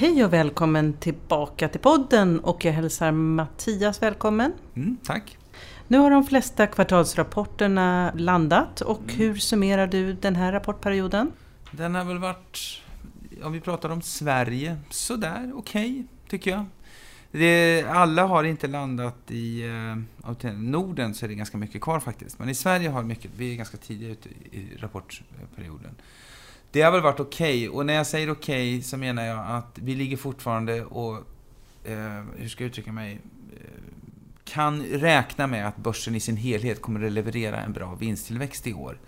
Hej och välkommen tillbaka till podden och jag hälsar Mattias välkommen. Mm, tack. Nu har de flesta kvartalsrapporterna landat och mm. hur summerar du den här rapportperioden? Den har väl varit, om vi pratar om Sverige, sådär okej, okay, tycker jag. Det, alla har inte landat i uh, Norden, så är det ganska mycket kvar faktiskt. Men i Sverige har mycket, vi är ganska tidiga ute i rapportperioden. Det har väl varit okej, okay. och när jag säger okej okay, så menar jag att vi ligger fortfarande och, eh, hur ska jag uttrycka mig, eh, kan räkna med att börsen i sin helhet kommer att leverera en bra vinsttillväxt i år.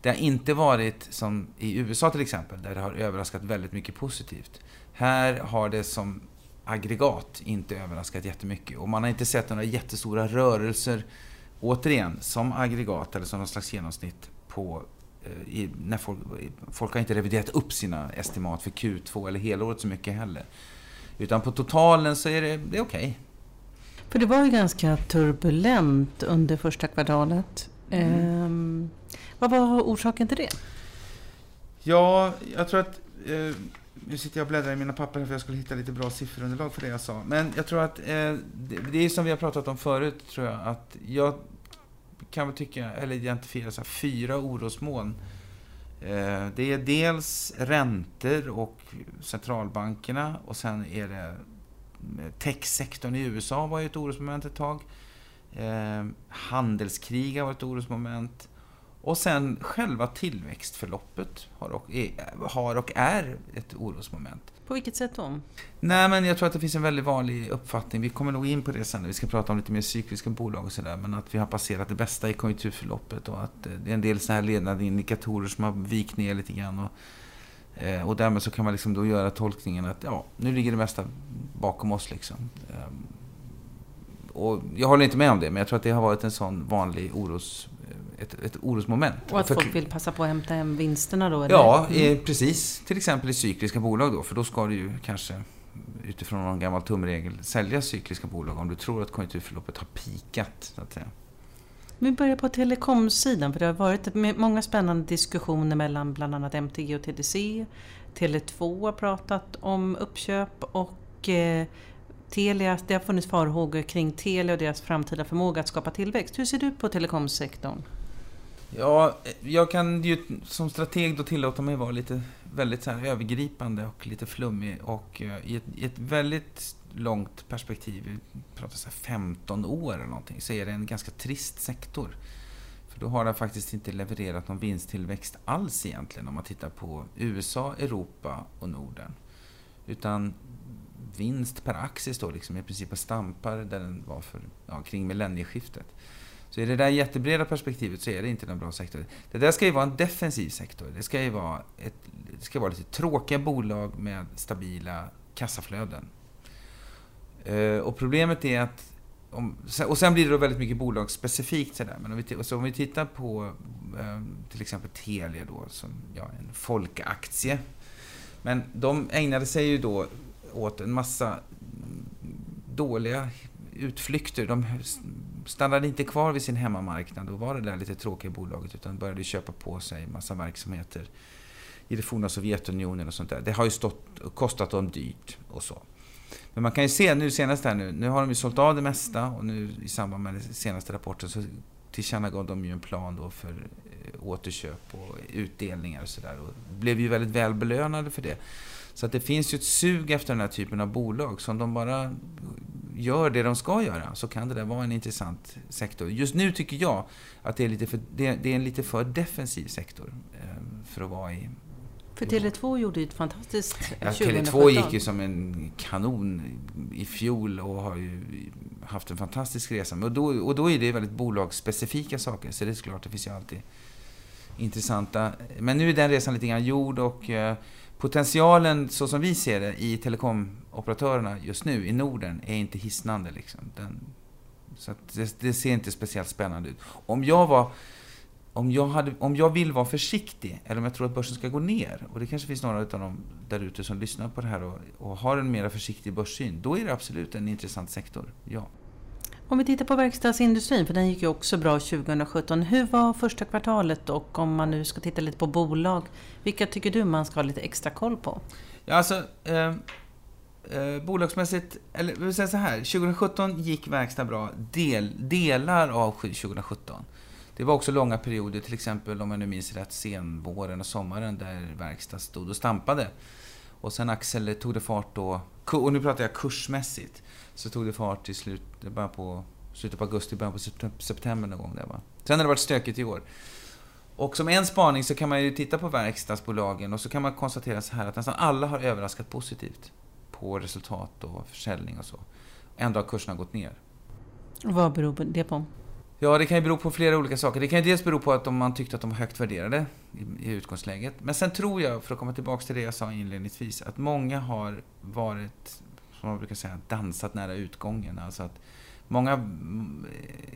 Det har inte varit som i USA till exempel, där det har överraskat väldigt mycket positivt. Här har det som aggregat inte överraskat jättemycket. Och man har inte sett några jättestora rörelser, återigen, som aggregat eller som någon slags genomsnitt på i, när folk, folk har inte reviderat upp sina estimat för Q2 eller helåret så mycket heller. Utan på totalen så är det, det är okej. Okay. För det var ju ganska turbulent under första kvartalet. Mm. Ehm, vad var orsaken till det? Ja, jag tror att eh, nu sitter jag och bläddrar i mina papper för jag skulle hitta lite bra sifferunderlag för det jag sa. Men jag tror att, eh, det, det är som vi har pratat om förut, tror jag, att jag kan väl tycka, eller identifiera så här, fyra orosmoln. Eh, det är dels räntor och centralbankerna och sen är det eh, techsektorn i USA var ju ett orosmoment ett tag. Eh, handelskrig har varit ett orosmoment. Och sen själva tillväxtförloppet har och, är, har och är ett orosmoment. På vilket sätt då? Nej, men jag tror att det finns en väldigt vanlig uppfattning. Vi kommer nog in på det sen när vi ska prata om lite mer cykliska bolag och sådär. Men att vi har passerat det bästa i konjunkturförloppet och att det är en del sådana här ledande indikatorer som har vikt ner lite grann. Och, eh, och därmed så kan man liksom då göra tolkningen att ja, nu ligger det mesta bakom oss liksom. Ehm, och jag håller inte med om det, men jag tror att det har varit en sån vanlig oros ett, ett orosmoment. Och att folk vill passa på att hämta hem vinsterna då? Eller? Ja, mm. precis. Till exempel i cykliska bolag då, för då ska du ju kanske utifrån någon gammal tumregel sälja cykliska bolag om du tror att konjunkturförloppet har pikat, så att säga. Vi börjar på telekomsidan, för det har varit många spännande diskussioner mellan bland annat MTG och TDC. Tele2 har pratat om uppköp och eh, Telia, det har funnits farhågor kring Telia och deras framtida förmåga att skapa tillväxt. Hur ser du på telekomsektorn? Ja, jag kan ju som strateg då tillåta mig vara lite väldigt så här övergripande och lite flummig. Och eh, i ett, i ett väldigt långt perspektiv, vi pratar så 15 år eller någonting, så är det en ganska trist sektor. För då har den faktiskt inte levererat någon vinsttillväxt alls egentligen om man tittar på USA, Europa och Norden. Utan vinst per aktie står liksom i princip och stampar där den var för, ja, kring millennieskiftet. Så i det där jättebreda perspektivet så är det inte en bra sektor. Det där ska ju vara en defensiv sektor. Det ska ju vara, ett, det ska vara lite tråkiga bolag med stabila kassaflöden. Eh, och problemet är att om, och sen blir det då väldigt mycket bolagsspecifikt sådär. Men om vi, så om vi tittar på eh, till exempel Telia då, som ja, en folkaktie. Men de ägnade sig ju då åt en massa dåliga utflykter. De stannade inte kvar vid sin hemmamarknad och var det där lite tråkiga bolaget utan började köpa på sig massa verksamheter i det forna Sovjetunionen och sånt där. Det har ju stått, kostat dem dyrt och så. Men man kan ju se nu senast här nu, nu har de ju sålt av det mesta och nu i samband med den senaste rapporten så tillkännagav de ju en plan då för eh, återköp och utdelningar och sådär. Och blev ju väldigt välbelönade för det. Så att det finns ju ett sug efter den här typen av bolag. Så om de bara gör det de ska göra så kan det där vara en intressant sektor. Just nu tycker jag att det är, lite för, det är, en lite för defensiv sektor ehm, för att vara i. För Tele2 gjorde ju ett fantastiskt ja, Tele2 gick ju som en kanon i fjol och har ju haft en fantastisk resa. Och då, och då är det väldigt bolagsspecifika saker, så det är klart, det finns ju alltid intressanta. Men nu är den resan lite grann gjord och eh, potentialen så som vi ser det i telekomoperatörerna just nu i Norden är inte hisnande. Liksom. Den, så det, det, ser inte speciellt spännande ut. Om jag var om jag, hade, om jag vill vara försiktig, eller om jag tror att börsen ska gå ner, och det kanske finns några av dem där ute som lyssnar på det här och, och har en mer försiktig börssyn, då är det absolut en intressant sektor, ja. Om vi tittar på verkstadsindustrin, för den gick ju också bra 2017. Hur var första kvartalet och om man nu ska titta lite på bolag, vilka tycker du man ska ha lite extra koll på? Ja, alltså, eh, eh, bolagsmässigt, eller vi säger så här, 2017 gick verkstad bra, del, delar av 2017. Det var också långa perioder, till exempel om jag nu minns rätt, senvåren och sommaren där verkstad stod och stampade. Och sen Axel tog det fart då, och nu pratar jag kursmässigt, så tog det fart i slutet, bara på, slutet på augusti, början på september någon gång där va. Sen har det varit stökigt i år. Och som en spaning så kan man ju titta på verkstadsbolagen och så kan man konstatera så här att nästan alla har överraskat positivt på resultat och försäljning och så. Ändå har kurserna gått ner. Vad beror det på? Ja, det kan ju bero på flera olika saker. Det kan ju dels bero på att man tyckte att de var högt värderade i, i utgångsläget. Men sen tror jag, för att komma tillbaka till det jag sa inledningsvis, att många har varit, som man brukar säga, dansat nära utgången. Alltså att många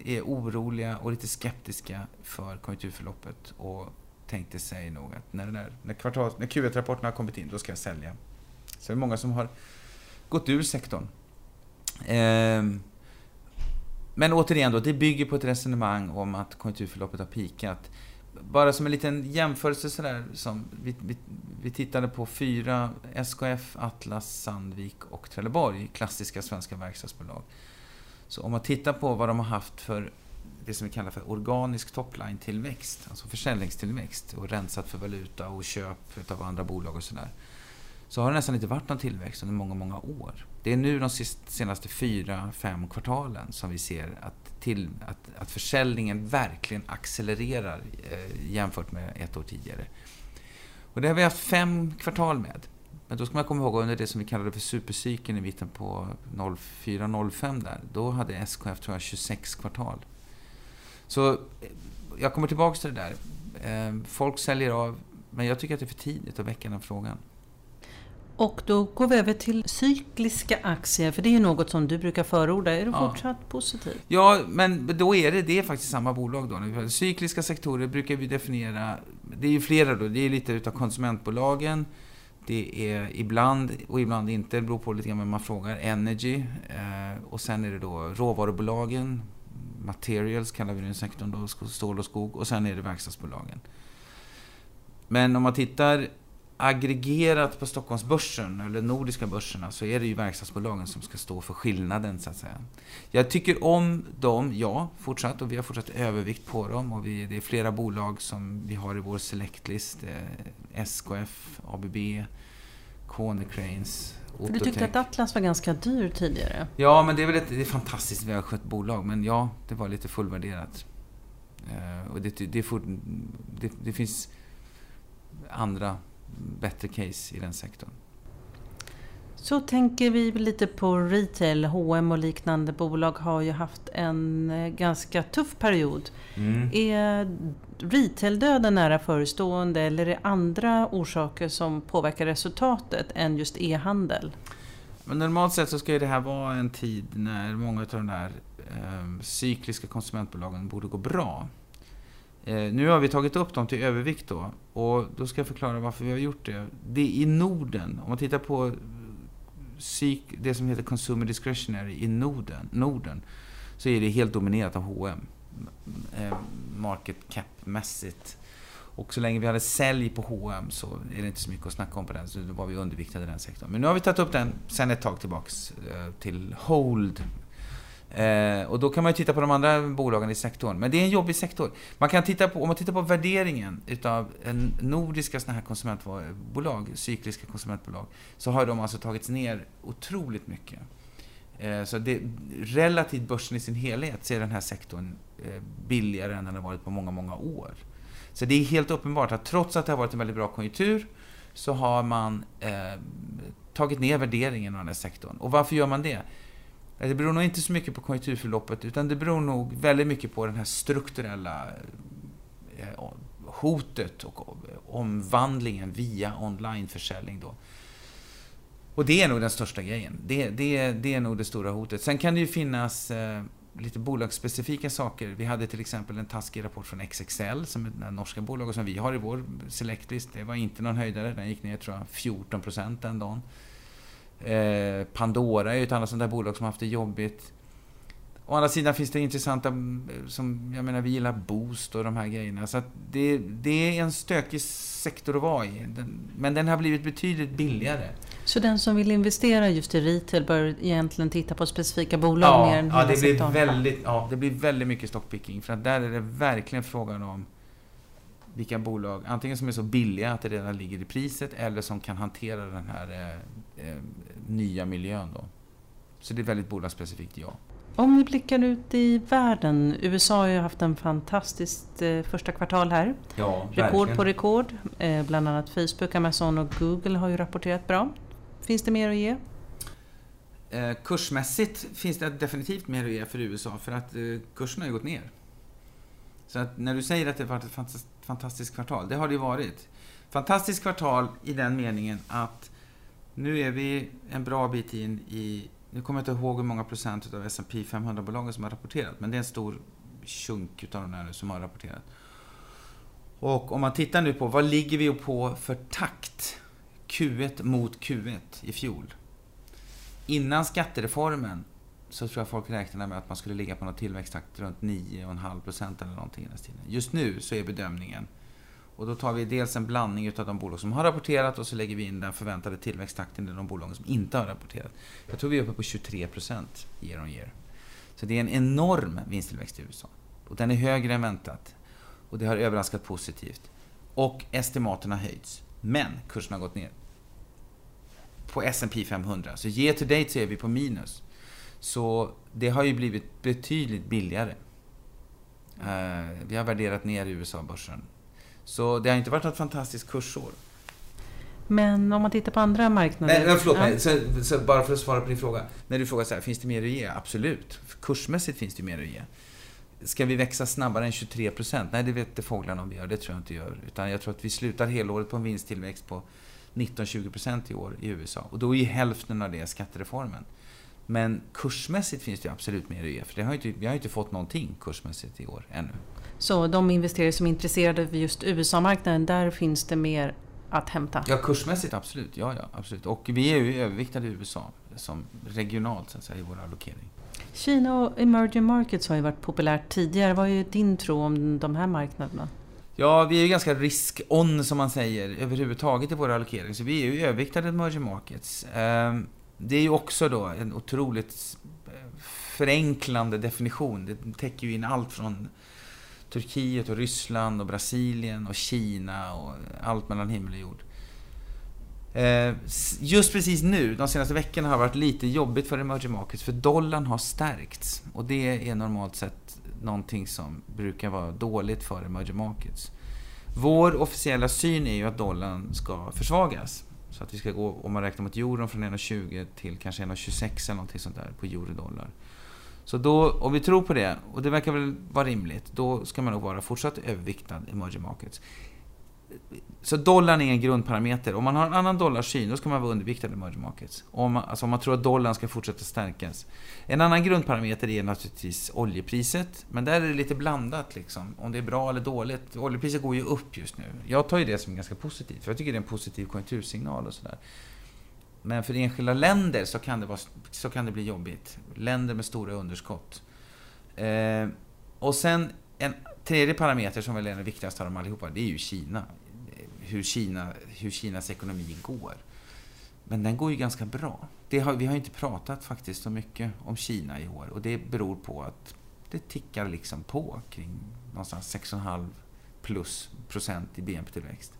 är oroliga och lite skeptiska för konjunkturförloppet och tänkte sig nog att när, när, när, när Q1-rapporterna har kommit in, då ska jag sälja. Så det är många som har gått ur sektorn. Ehm, men återigen då, det bygger på ett resonemang om att konjunkturförloppet har pikat. Bara som en liten jämförelse sådär, som vi, vi, vi tittade på fyra SKF, Atlas, Sandvik och Trelleborg, klassiska svenska verkstadsbolag. Så om man tittar på vad de har haft för det som vi kallar för organisk topline-tillväxt, alltså försäljningstillväxt och rensat för valuta och köp av andra bolag och sådär så har det nästan inte varit någon tillväxt under många, många år. Det är nu de senaste fyra, fem kvartalen som vi ser att, till, att, att försäljningen verkligen accelererar eh, jämfört med ett år tidigare. Och det har vi haft fem kvartal med. Men då ska man komma ihåg under det som vi kallade för supercykeln i mitten på 04-05 där. Då hade SKF, tror jag, 26 kvartal. Så jag kommer tillbaka till det där. Eh, folk säljer av, men jag tycker att det är för tidigt att väcka den frågan. Och då går vi över till cykliska aktier, för det är något som du brukar förorda. Är du ja. fortsatt positiv? Ja, men då är det, det är faktiskt samma bolag då. Cykliska sektorer brukar vi definiera, det är ju flera då, det är lite utav konsumentbolagen. Det är ibland, och ibland inte, det beror på lite grann vem man frågar, Energy. Eh, och sen är det då råvarubolagen, Materials kallar vi den sektorn då, stål och skog. Och sen är det verkstadsbolagen. Men om man tittar aggregerat på Stockholmsbörsen, eller nordiska börserna, så är det ju verkstadsbolagen som ska stå för skillnaden, så att säga. Jag tycker om dem, ja, fortsatt, och vi har fortsatt övervikt på dem. Och vi, det är flera bolag som vi har i vår selectlist. Eh, SKF, ABB, Konecranes, För du tyckte att Atlas var ganska dyr tidigare? Ja, men det är väl ett, det är ett fantastiskt välskött bolag, men ja, det var lite fullvärderat. Uh, och det, det, det, det finns andra bättre case i den sektorn. Så tänker vi lite på retail. H&M och liknande bolag har ju haft en eh, ganska tuff period. Mm. Är retail-döden nära förestående eller är det andra orsaker som påverkar resultatet än just e-handel? Men normalt sett så ska ju det här vara en tid när många av de där eh, cykliska konsumentbolagen borde gå bra. Eh, nu har vi tagit upp dem till övervikt då. Och då ska jag förklara varför vi har gjort det. Det är i Norden, om man tittar på eh, psyk, det som heter Consumer Discretionary i Norden, Norden så är det helt dominerat av H&M Market cap-mässigt. Och så länge vi hade sälj på H&M så är det inte så mycket att snacka om på den. Så då var vi underviktade i den sektorn. Men nu har vi tagit upp den sen ett tag tillbaks till Hold Eh, och då kan man ju titta på de andra bolagen i sektorn. Men det är en jobbig sektor. Man kan titta på, om man tittar på värderingen utav en nordiska såna här konsumentbolag, cykliska konsumentbolag, så har de alltså tagits ner otroligt mycket. Eh, så det, relativt börsen i sin helhet så är den här sektorn eh, billigare än den har varit på många, många år. Så det är helt uppenbart att trots att det har varit en väldigt bra konjunktur så har man eh, tagit ner värderingen av den här sektorn. Och varför gör man det? Eh, det beror nog inte så mycket på konjunkturförloppet, utan det beror nog väldigt mycket på den här strukturella eh, hotet och omvandlingen via onlineförsäljning då. Och det är nog den största grejen. Det, det, det är nog det stora hotet. Sen kan det ju finnas eh, lite bolagsspecifika saker. Vi hade till exempel en taskig rapport från XXL, som är det norska bolaget som vi har i vår selectlist. Det var inte någon höjdare, den gick ner tror jag 14 den dagen. Eh, Pandora är ju ett annat sånt där bolag som har haft det jobbigt. Å andra sidan finns det intressanta, som, jag menar, vi gillar Boost och de här grejerna. Så det, det är en stökig sektor att vara i. Den, men den har blivit betydligt billigare. Så den som vill investera just i retail bör egentligen titta på specifika bolag ja, mer än ja, det blir väldigt, Ja, det blir väldigt mycket stockpicking. För att där är det verkligen frågan om vilka bolag, antingen som är så billiga att det redan ligger i priset, eller som kan hantera den här eh, nya miljön då. Så det är väldigt bolagsspecifikt, ja. Om vi blickar ut i världen. USA har ju haft en fantastiskt eh, första kvartal här. Ja, rekord verkligen. på rekord. Eh, bland annat Facebook, Amazon och Google har ju rapporterat bra. Finns det mer att ge? Eh, kursmässigt finns det definitivt mer att ge för USA för att eh, kursen har ju gått ner. Så att när du säger att det varit ett fantastiskt kvartal, det har det ju varit. Fantastiskt kvartal i den meningen att nu är vi en bra bit in i nu kommer jag inte ihåg hur många procent av S&P 500-bolagen som har rapporterat, men det är en stor chunk utav de där som har rapporterat. Och om man tittar nu på vad ligger vi på för takt Q1 mot Q1 i fjol. Innan skattereformen så tror jag folk räknade med att man skulle ligga på någon tillväxttakt runt 9,5% eller någonting i den stilen. Just nu så är bedömningen och då tar vi dels en blandning utav de bolag som har rapporterat och så lägger vi in den förväntade tillväxttakten i de bolag som inte har rapporterat. Jag tror vi är uppe på 23% year on year. Så det är en enorm vinsttillväxt i USA. Och den är högre än väntat. Och det har överraskat positivt. Och estimaten har höjts. Men kursen har gått ner. På S&P 500. Så year to date så är vi på minus. Så det har ju blivit betydligt billigare. Eh, vi har värderat ner USA-börsen så det har inte varit något fantastiskt kursår. Men om man tittar på andra marknader? Nej, förlåt mig. Så, så bara för att svara på din fråga. När du frågar så här, finns det mer att ge? Absolut. Kursmässigt finns det mer att ge. Ska vi växa snabbare än 23% Nej, det vet inte fåglarna om vi gör. Det tror jag inte gör. Utan jag tror att vi slutar helåret på en vinsttillväxt på 19-20% i år i USA. Och då är ju hälften av det skattereformen. Men kursmässigt finns det absolut mer att ge. För det har inte, vi har inte fått någonting kursmässigt i år ännu. Så de investerare som är intresserade av just USA-marknaden, där finns det mer att hämta? Ja, kursmässigt absolut. Ja, ja, absolut. Och vi är ju överviktade i USA som regionalt så att säga, i vår allokering. Kina och emerging markets har ju varit populärt tidigare. Vad är din tro om de här marknaderna? Ja, vi är ju ganska risk-on som man säger överhuvudtaget i vår allokering. Så vi är ju överviktade i emerging markets. Ehm, det är ju också då en otroligt eh, förenklande definition. Det täcker ju in allt från Turkiet och Ryssland och Brasilien och Kina och allt mellan himmel och jord. Eh, just precis nu, de senaste veckorna, har det varit lite jobbigt för emerging markets för dollarn har stärkts. Och det är normalt sett någonting som brukar vara dåligt för emerging markets. Vår officiella syn är ju att dollarn ska försvagas. Så att vi ska gå, om man räknar mot euron, från 1,20 till kanske 1,26 eller någonting sånt där på euro-dollar. Så då, om vi tror på det, och det verkar väl vara rimligt, då ska man nog vara fortsatt överviktad i emerging markets. Så dollarn är en grundparameter. Om man har en annan dollarsyn, då ska man vara underviktad i emerging markets. Om man, alltså om man tror att dollarn ska fortsätta stärkas. En annan grundparameter är naturligtvis oljepriset. Men där är det lite blandat, liksom. om det är bra eller dåligt. Oljepriset går ju upp just nu. Jag tar ju det som ganska positivt, för jag tycker det är en positiv konjunktursignal och sådär. Men för enskilda länder så kan det, vara, så kan det bli jobbigt. Länder med stora underskott. Eh, och sen en tredje parameter som väl är den viktigaste av dem allihopa, det är ju Kina. Hur, Kina. hur Kinas ekonomi går. Men den går ju ganska bra. Har, vi har inte pratat faktiskt så mycket om Kina i år och det beror på att det tickar liksom på kring någonstans 6,5 plus procent i BNP-tillväxt.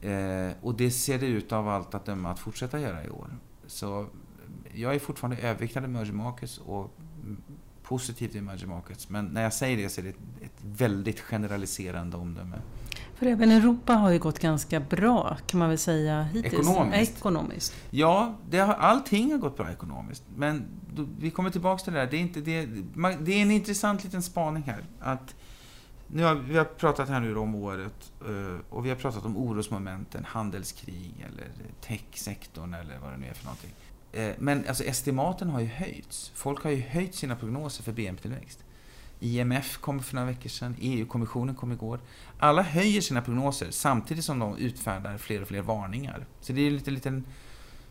Eh, och det ser det ut av allt att döma att fortsätta göra i år. Så jag är fortfarande överviktad i emerging markets och positivt i emerging markets. Men när jag säger det så är det ett väldigt generaliserande omdöme. För även Europa har ju gått ganska bra kan man väl säga hittills. Ekonomiskt? Ekonomiskt. Ja, det har, allting har gått bra ekonomiskt. Men då, vi kommer tillbaka till det där. Det är, inte det, det är en intressant liten spaning här. Att nu har, vi har pratat här nu om året eh, och vi har pratat om orosmomenten, handelskrig eller techsektorn eller vad det nu är för någonting. Eh, men alltså estimaten har ju höjts. Folk har ju höjt sina prognoser för BNP-tillväxt. IMF kom för några veckor sedan, EU-kommissionen kom igår. Alla höjer sina prognoser samtidigt som de utfärdar fler och fler varningar. Så det är en liten, liten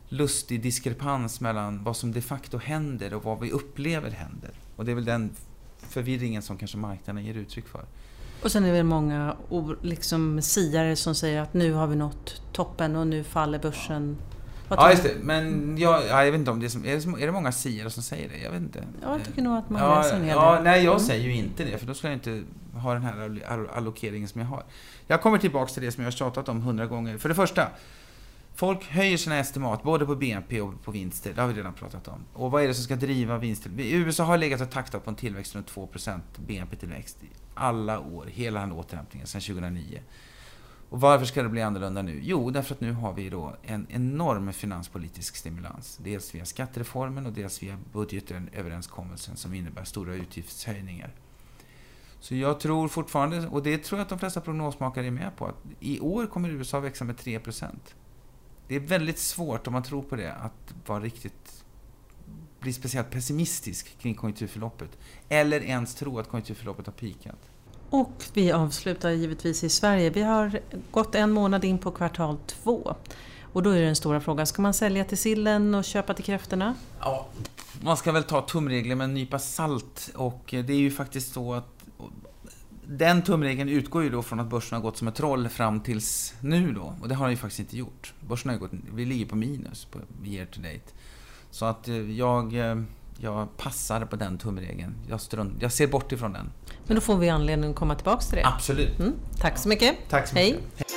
lustig diskrepans mellan vad som de facto händer och vad vi upplever händer. Och det är väl den förvirringen som kanske marknaden ger uttryck för. Och sen är det väl många liksom, siare som säger att nu har vi nått toppen och nu faller börsen. Ja, just det. Men jag, ja, jag vet inte om det är, som, är, det, många siare som säger det? Jag vet inte. Ja, jag tycker nog att man ja, läser en hel ja, del. Nej, jag Mm. säger ju inte det, för då skulle jag inte ha den här all- all- allokeringen som jag har. Jag kommer tillbaks till det som jag har tjatat om hundra gånger. För det första, folk höjer sina estimat både på BNP och på vinster. Det har vi redan pratat om. Och vad är det som ska driva vinster? USA har legat och taktat på en tillväxt runt 2% BNP-tillväxt i alla år, hela den återhämtningen sedan 2009. Och varför ska det bli annorlunda nu? Jo, därför att nu har vi då en enorm finanspolitisk stimulans. Dels via skattereformen och dels via budgetöverenskommelsen som innebär stora utgiftshöjningar. Så jag tror fortfarande, och det tror jag att de flesta prognosmakare är med på, att i år kommer USA växa med 3%. Det är väldigt svårt, om man tror på det, att vara riktigt bli speciellt pessimistisk kring konjunkturförloppet. Eller ens tro att konjunkturförloppet har peakat. Och vi avslutar givetvis i Sverige. Vi har gått en månad in på kvartal två. Och då är den stora frågan, ska man sälja till sillen och köpa till kräftorna? Ja, man ska väl ta tumregler med en nypa salt och det är ju faktiskt så att den tumregeln utgår ju då från att börsen har gått som ett troll fram tills nu då. Och det har den ju faktiskt inte gjort. Börsen har ju gått, vi ligger på minus på year to date. Så att eh, jag, eh, jag passar på den tumregeln. Jag, strunt, jag ser bort ifrån den. Men då får vi anledning att komma tillbaka till det. Absolut. Mm, tack så mycket. Tack så Hej. mycket.